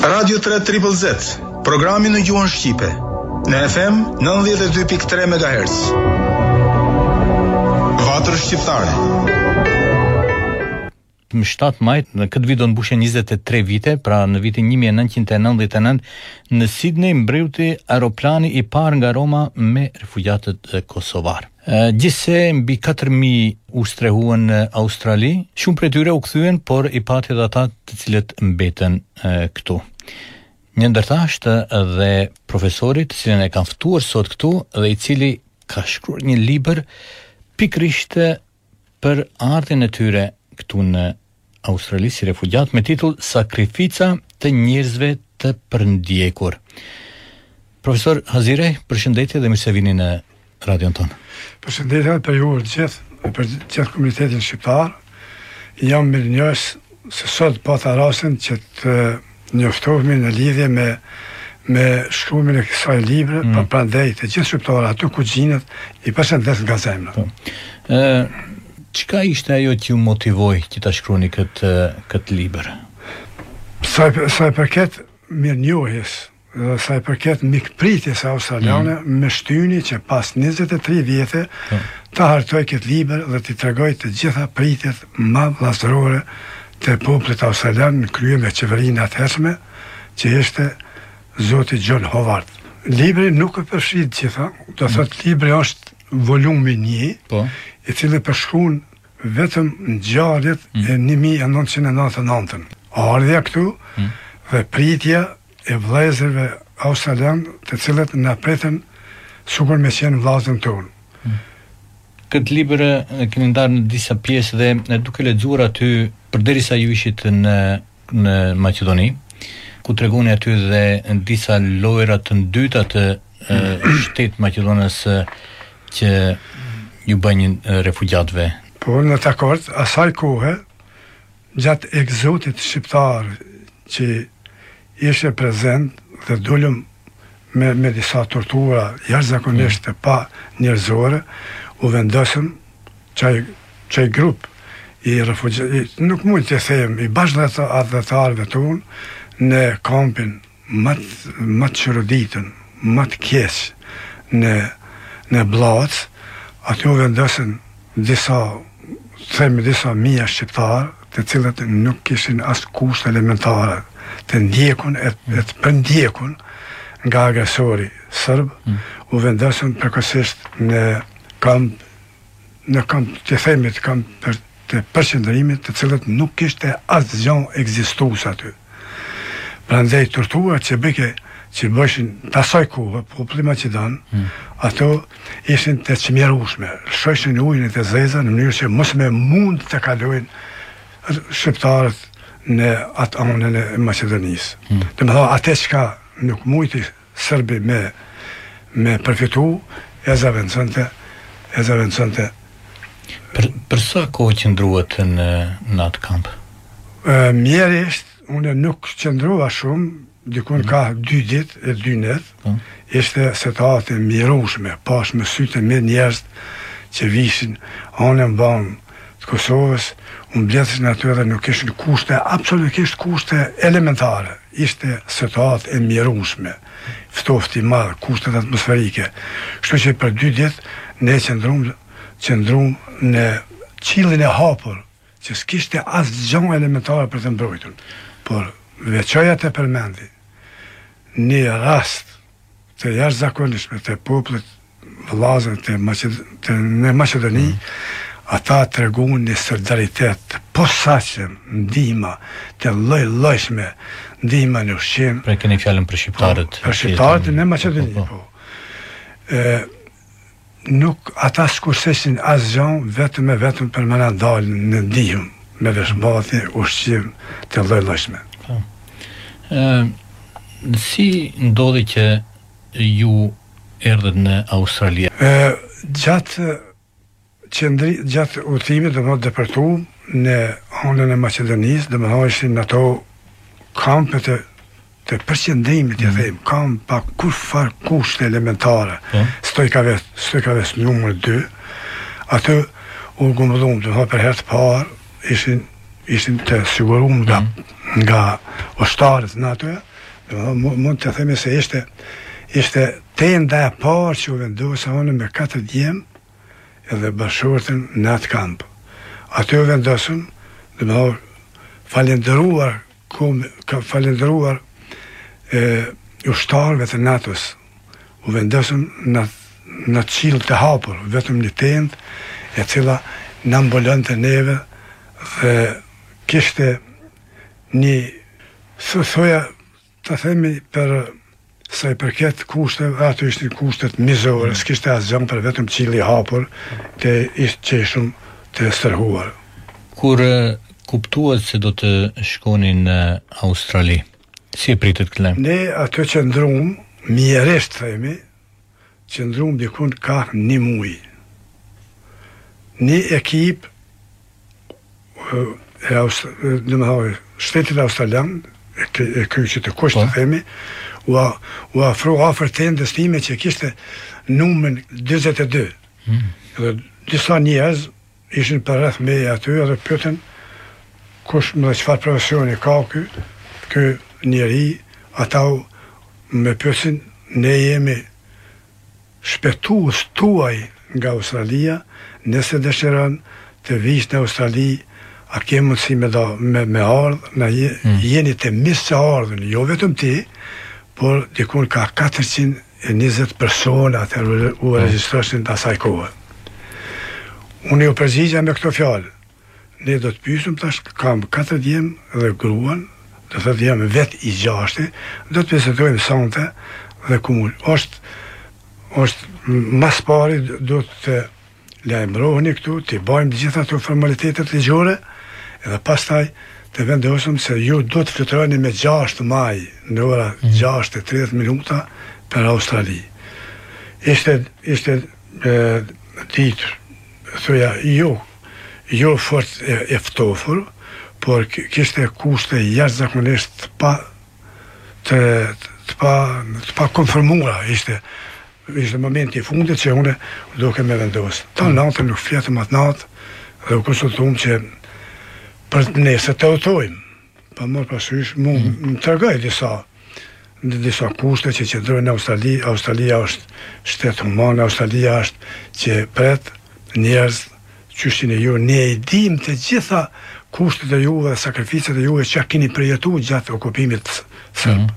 Radio 3 Triple Z, programi në gjuhën shqipe, në FM 92.3 MHz. Vatër shqiptare. Në 7 maj në këtë vit do të mbushen 23 vite, pra në vitin 1999 në Sydney mbërriti aeroplani i parë nga Roma me refugjatët kosovarë. Gjithsej mbi katër mijë u strehuan në Australi. Shumë prej tyre u kthyen, por i pati edhe ata të cilët mbetën këtu. Një ndër ta është edhe profesori, të cilin e kam ftuar sot këtu dhe i cili ka shkruar një libër pikërisht për ardhjen e tyre këtu në Australi si refugjat me titull Sakrifica të njerëzve të përndjekur. Profesor Haziraj, përshëndetje dhe mirë se vini në radion tonë. Përshëndetje për ju të gjithë, për gjithë komunitetin shqiptar. Jam mirënjohës se sot pata rastin që të njoftohemi në lidhje me me shkrimin e kësaj libre, mm. pa prandaj të gjithë shqiptarë aty ku gjinden i përshëndes nga zemra. Po. Ë çka ishte ajo që ju motivoi që ta shkruani këtë këtë libër? Sa i përket mirënjohjes dhe sa i përket mikpritjes australiane mm. më shtyni që pas 23 vjete mm. ta hartoj këtë libër dhe të tregoj të gjitha pritjet ma vllazërore Të popullit australian në krye me qeverinë e atëhershme që ishte zoti John Howard. Libri nuk i përfshin të gjitha, do mm. thotë libri është volumi 1, po. i cili përshkruan vetëm ngjarjet mm. e 1999-ës. Ardhja këtu mm. dhe pritja e vëllezërve australianë të cilët na pritën sikur me qenë vllazën tonë. Hmm. Këtë libër e keni ndarë në disa pjesë dhe duke lexuar aty përderisa ju ishit në në Maqedoni, ku tregoni aty dhe disa lojëra të ndyta të shtetit maqedonas që ju bënë refugjatëve. Po në dakord asaj kohe Gjatë ekzodit shqiptar që ishte prezent dhe dolëm me me disa tortura jashtëzakonisht të panjerëzore, u vendosëm qaj qaj grup i refugj nuk mund t'i them i bashkatdhetarëve tonë në kampin Ma ma të çoroditur, ma të keq në në Bllacë, aty u vendosën disa them disa mija shqiptarë, të cilët nuk kishin as kushte elementare të ndjekun e, e të përndjekun nga agresori serb, mm. u vendosën përkohësisht në kamp në kamp, të themi, kamp të përqendrimit, të cilët nuk kishte asgja ekzistus aty. Prandaj torturat që bëke, që bëshin të asaj kohë, populli maqedon, hmm. ato ishin të tmerrshme, shtinin ujë në të zezë në mënyrë që mos me mund të kalojnë shqiptarët në atë anën e Maqedonisë. Hmm. Domethonë, atë që ka nuk mujti serbi me me përfitu e zavendësonte e zavendësonte Për për sa kohë qëndruat në në atë kamp? Mjerisht, unë nuk qëndrova shumë, dikun mm. ka dy ditë e dy net, mm. ishte situatë e mjerushme, pash me sytë e mi njerëz që vishin anembanë të Kosovës, u mbledhshin aty, nuk kishin kushte, absolutisht kushte elementare. Ishte situatë e mjerueshme, ftofti i madh, kushtet atmosferike, kështu që për dy ditë ne qëndruam qëndruam në qiellin e hapur që s'kishte asgjë elementare për të mbrojtur. Por veçoj ta përmendi një rast. të jashtëzakonshme të popullit vëllazër të Maqed të në Maqedoni, mm. ata treguan një solidaritet të posaçëm, ndihma të llojllojshme, ndihma në ushqim. Pra keni fjalën për shqiptarët. Po, për shqiptarët në Maqedoni, po. po. po. Ë Nuk ata s'kurseshin asgja vetëm e vetëm për me na dalë në ndihmë me veshmbathje ushqim të llojllojshme. Po. Ë si ndodhi që ju erdhët në Australi? Ë gjatë Qëndri gjatë udhëtimit, domethënë depërtuam në anën e Maqedonisë, domethënë ishin ato kampe të të përqendrimit, mm. t'i themi, kamp pa kurrfarë kushte elementare. Po. Stenkovec, Stenkovec numër 2. Aty u grumbullum, domethënë për herë të parë ishin ishin të siguruar nga mm. nga ushtarët e NATO-s, dhe mund të themi se ishte ishte tenda e parë që u vendosën me katër djem edhe bashkëshorten në atë kamp. Aty u vendosëm, domethonë, falënderuar, duke falënderuar e, ushtarëve të NATO-s. U vendosëm në, në qiell të hapur, vetëm një tendë, e cila na mbulonte neve dhe kishte një si thoja Të themi për sa i përket kushteve, ato ishin kushtet mizore, mm. s'kishte asgjë, por vetëm qielli i hapur të ishim, qeshëm të strehuar. Kur kuptuat se do të shkonit në Australi, si e pritët këtë lajm? Ne aty qëndrum, mjerisht themi, qëndrum n dikund kah nji muj. Nji ekip e shtetit australian e Kryqit të Kuq të themi u u afro afër tendës sime që kishte numrin 42. Hmm. Dhe disa njerëz Ishin përreth meje aty edhe pyetën kush me dhe çfarë profesioni ka ky ky njeri, ata më pysin ne jemi shpetues tuaj nga Australia, nëse dëshiron të vish në Australi a ke mundësi me da me, me ardh, na je, mm. jeni të mirëseardhun, jo vetëm ti, por dikun ka 400 E njëzet persona atëherë u po. regjistroshin asaj kohe. Unë ju përgjigjem me këto fjalë. Ne do të pysim tash, kam katër djem dhe gruan, do të thotë jam vet i gjashti, do të vizitojmë sonte dhe kumu. Osht osht ma s'pari duhet të lajmërohuni këtu t'i bajmë të gjitha këto formalitetet ligjore dhe pastaj të vendosim se ju do të fluturoni me 6 maj në ora 6:30 mhm. minuta për Australi. Ishte ishte ditë thoja jo jo fort e, e ftofur, por kishte kushte jashtëzakonisht pa të të pa të pa konformuara ishte Ishte momenti i fundit që unë du me vendos. At natë nuk fletëm atë natë dhe u konsultuam që për të nesër t'u thojmë. Pa po marrë parasysh, mu mm. më tregoj disa në disa kushte që qëndrojnë në Australi, Australia është shtet human, Australia është që pret njerëz qysh jeni ju, ne i dim të gjitha kushtet e juve dhe sakrificat e juve që kini përjetu gjatë okupimit serb. Mm.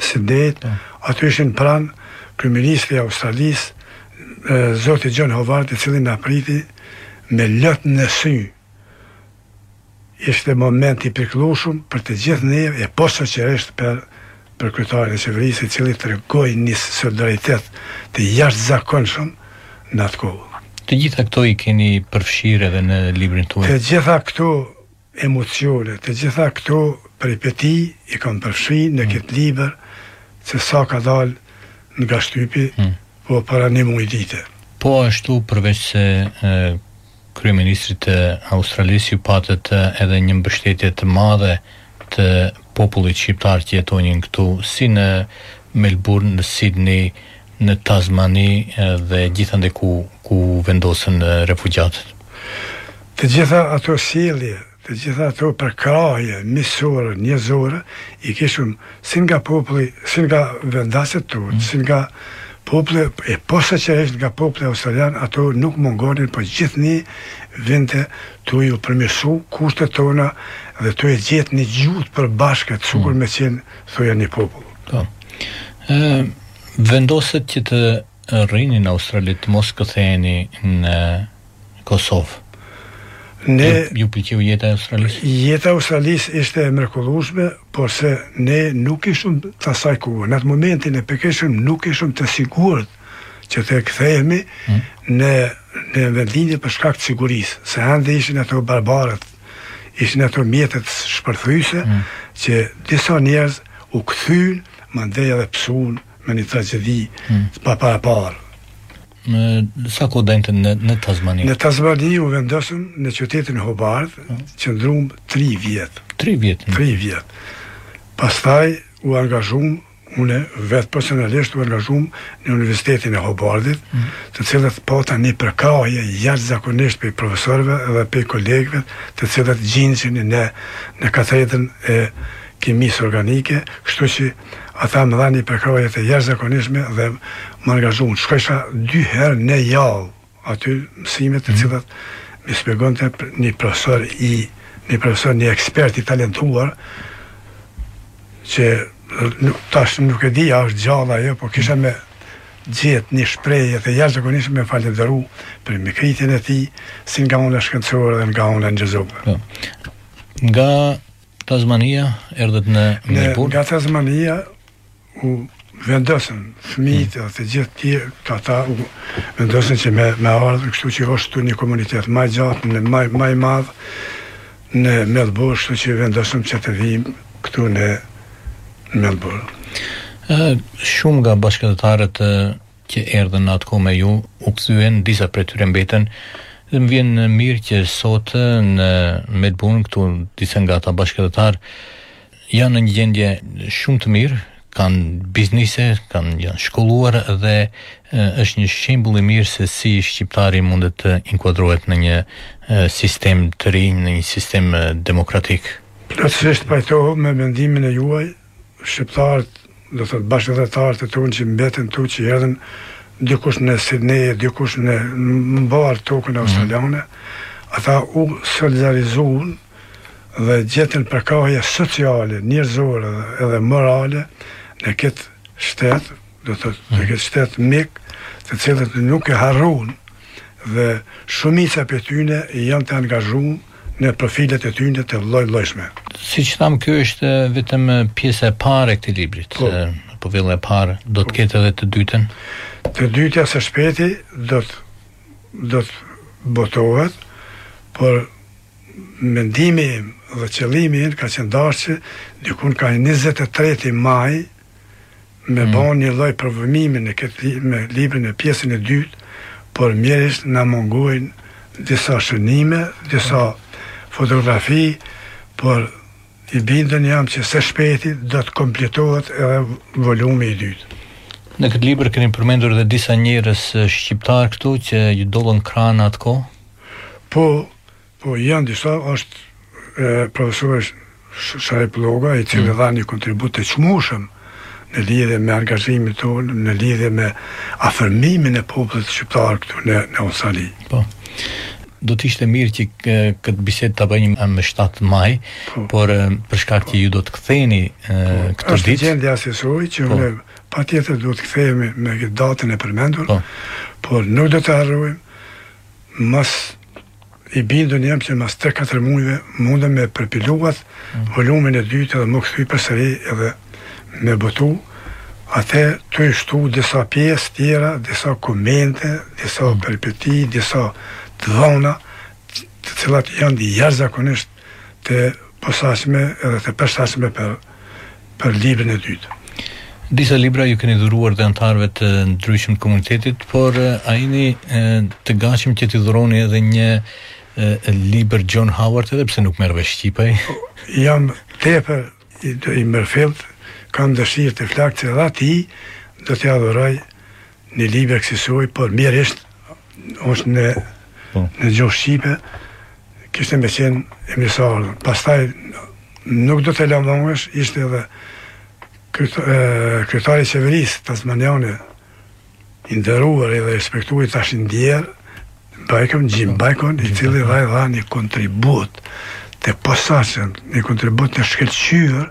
Sydney, aty ishin pranë kryeministri i Australisë, zoti John Howard, i cili na priti me lot në sy. Ishte moment i pikëllushëm për të gjithë ne e posaçërisht për për kryetarin e qeverisë, i cili tregoi një solidaritet të jashtëzakonshëm në atë kohë. Të gjitha këto i keni përfshirë edhe në librin tuaj? Të gjitha këto Emocione, të gjitha këto peripeti i kam përfshi në këtë libër që sa ka dalë nga shtypi, po para një muaj dite. Po ashtu, përveçse kryeministrit të Australisë ju patët edhe një mbështetje të madhe të popullit shqiptar që jetonin këtu, si në Melbourne, në Sydney, në Tasmani dhe gjithande ku ku vendosën refugjatët. Të gjitha ato sjellje, të gjitha ato përkrahje miqësore, njerëzore, i kishim si nga populli, si nga vendasit tonë, si nga populli, e posaçërisht nga populli australian, ato nuk mungonin, po gjithnjë vinte tu ju përmirësu kushtet tona dhe tu e gjetë një gjuhë të përbashkët, sikur mm. me qenë thoja një popull. Po. Ë vendosët që të rrini në Australi, të mos ktheheni në në Kosovë. Ne ju pëlqeu jeta e Australisë? Jeta e Australisë ishte e mrekullueshme, por se ne nuk ishim të asaj kohe. Në atë momentin e pikërishtëm nuk ishim të sigurt që të kthehemi hmm. në në vendlindje për shkak të sigurisë, se ende ishin ato barbarët, ishin ato mjetet shpërthyese hmm. që disa njerëz u kthyn, mandej edhe psun me një tragjedi hmm. të paparë. Ë sa kohë ndejtët në, në Tasmani? Në Tasmani u vendosëm në qytetin Hobart, po. qëndrum 3 vjet. 3 vjet? 3 vjet. Pastaj u angazhum, unë vetë personalisht u angazhum në Universitetin e Hobartit, mm. të cilët pata një përkrahje jashtëzakonisht prej profesorëve dhe prej kolegëve, të cilët gjindshin në, në katedrën e kimisë organike, kështu që ata më dhanë një përkrahje të jashtëzakonishme dhe më angazhuan. Shkojsha dy herë në javë aty mësime të mhm. cilat më shpjegonte një profesor i një profesor, një ekspert i talentuar që nuk, tash nuk e di a është gjallë a jo, po kisha me gjetë një shprehje të jashtëzakonshme me falënderu për mikpritjen e tij si nga ana shkencore dhe nga ana njerëzore. Po. Nga Tasmania erdhët në Melbourne. Nga Tasmania u vendosën fëmijët hmm. dhe të gjithë tjetër, ata u vendosën që me me ardhë, kështu që është këtu një komunitet ma i gjatë, në ma ma i madh në Melbourne, kështu që vendosëm që të vim këtu në Melbourne. Ë shumë nga bashkatdhetarët e që erdhën në atë kohë me ju u kthyen, disa prej tyre mbetën dhe më vjen mirë që sot në Melbourne këtu disa nga ata bashkatdhetarë janë në një gjendje shumë të mirë, kanë biznese, kanë janë shkolluar dhe është një shembull i mirë se si shqiptari mundet të inkuadrohet në një sistem të ri, në një sistem demokratik. Plotësisht pajtohem me mendimin e juaj shqiptarët, do të thotë bashkatdhetarët e tonë që mbetën tu që erdhën dikush në Sydney, dikush në mbarë tokën mhm. australiane, ata u solidarizuan dhe gjetën përkrahje sociale, njerëzore edhe morale në këtë shtet, do të thotë të këtë shtet mik të cilët nuk e harrojnë dhe shumica prej tyne janë të angazhuar në profilet e tyne të llojllojshme. Siç thamë, kjo është vetëm pjesë e parë e këtij librit, po, po vëllimi i parë, do të po. ketë edhe të dytën? E dyta së shpeti do të, do të botohet, por mendimi im dhe qëllimi im ka qenë dashtë që dikun kah 23 maj me mm. ban një lloj promovimi në këtë me librin e pjesën e dytë, por mjerisht na mungojnë disa shënime, disa fotografi, por i bindun jam që së shpejti do të kompletohet edhe volumi i dytë. Në këtë libër keni përmendur edhe disa njerëz shqiptarë këtu që ju dolën krah në atë kohë? Po, Po janë disa, është e, profesor Shajp Loga, i cili mm. dha një kontribut të çmushëm në lidhje me angazhimin tonë, në lidhje me afirmimin e popullit shqiptar këtu në, në Australi. Po do të ishte mirë që këtë bisedë ta bëjmë më 7 maj, po, por për shkak që ju do të ktheheni po, këtë ditë. Është gjendja asisoj që po, ne patjetër duhet të kthehemi me datën e përmendur. Po. Por nuk do të harrojmë mos I bindun jam që mas tre katër mujve mundem me përpiluat mm. volumin e dytë edhe me u kthy përsëri edhe me botu atë tuj i shtu disa pjesë tjera, disa komente, disa mm. peripeci, disa të dhana, të cilat janë dhe jashtëzakonisht të posaçme edhe të përshtatshme për për librin e dytë. Disa libra ju keni dhuruar edhe anëtarëve të ndryshëm të komunitetit, por a jeni të gatshëm që t'i dhuroni edhe një libër John Howard edhe pse nuk merr vesh shqip. Jam tepër i i mirëfilltë, kam dëshirë të flaktë që edhe atij do t'ia dhuroj një libër kësisoj, por mjerisht, është në, po. në gjuhë shqipe, kishte me qenë e mirë. Pastaj, nuk do ta la mangësi, ishte edhe kryetari i qeverisë tasmaniane i nderuar edhe respektuar tash i ndjerë Bacon Jim Bacon, i cili dha ai dha një kontribut të posaçëm, një kontribut të shkelqyër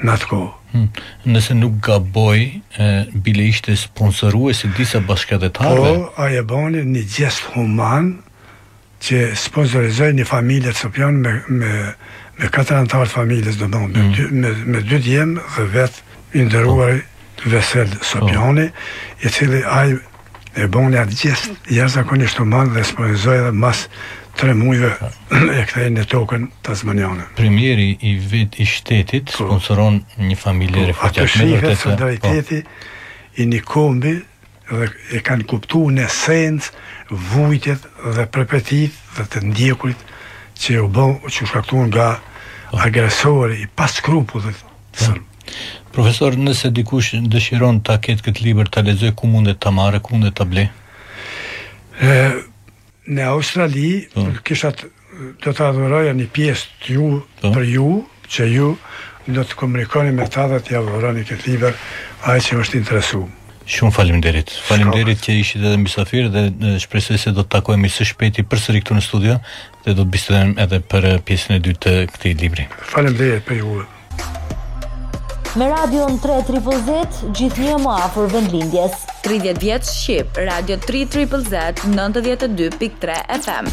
në atë kohë. Hmm. Nëse nuk gaboj, bile ishte sponsoru i disa bashkatdhetarëve? Po, ai bani një gjest human që sponsorizoi një familje Sopjani me, me, me katër anëtarë të familjes, do me, hmm. dy, me, me dy djem dhe vetë i nderuar po. Vesel Sopjani, po. i cili ai E bën atë gjest jashtëzakonisht të madh dhe sponsorizoi dhe mas tre mujve e kthen në tokën Tasmaniane. Premieri i vet i shtetit po. sponsoron një familje po, refugjat. Aty shifet solidariteti po. i një kombi dhe e kanë kuptu në sens vujtjet dhe peripecitë dhe të ndjekurit që u bën që u shkaktu nga agresori i paskrupullt Thanë, Profesor, nëse dikush dëshiron ta ketë këtë libër, ta lexojë, ku mundet ta marrë, ku mundet ta blejë? Ë në Australi, po. kisha do ta dhuroja një pjesë te ju po. për ju, që ju do të komunikoni me ta dhe t'ia dhuroni këtë libër ai që është interesu. Shumë faleminderit. Faleminderit që ishit edhe mysafir dhe shpresoj se do të takohemi së shpejti përsëri këtu në studio dhe do të bisedojmë edhe për pjesën e dytë të këtij libri. Faleminderit për ju. Me Radio 3 Triple Z, gjithnjë më afër vendlindjes. 30 vjet Shqip, Radio 3 Triple Z, 92.3 FM.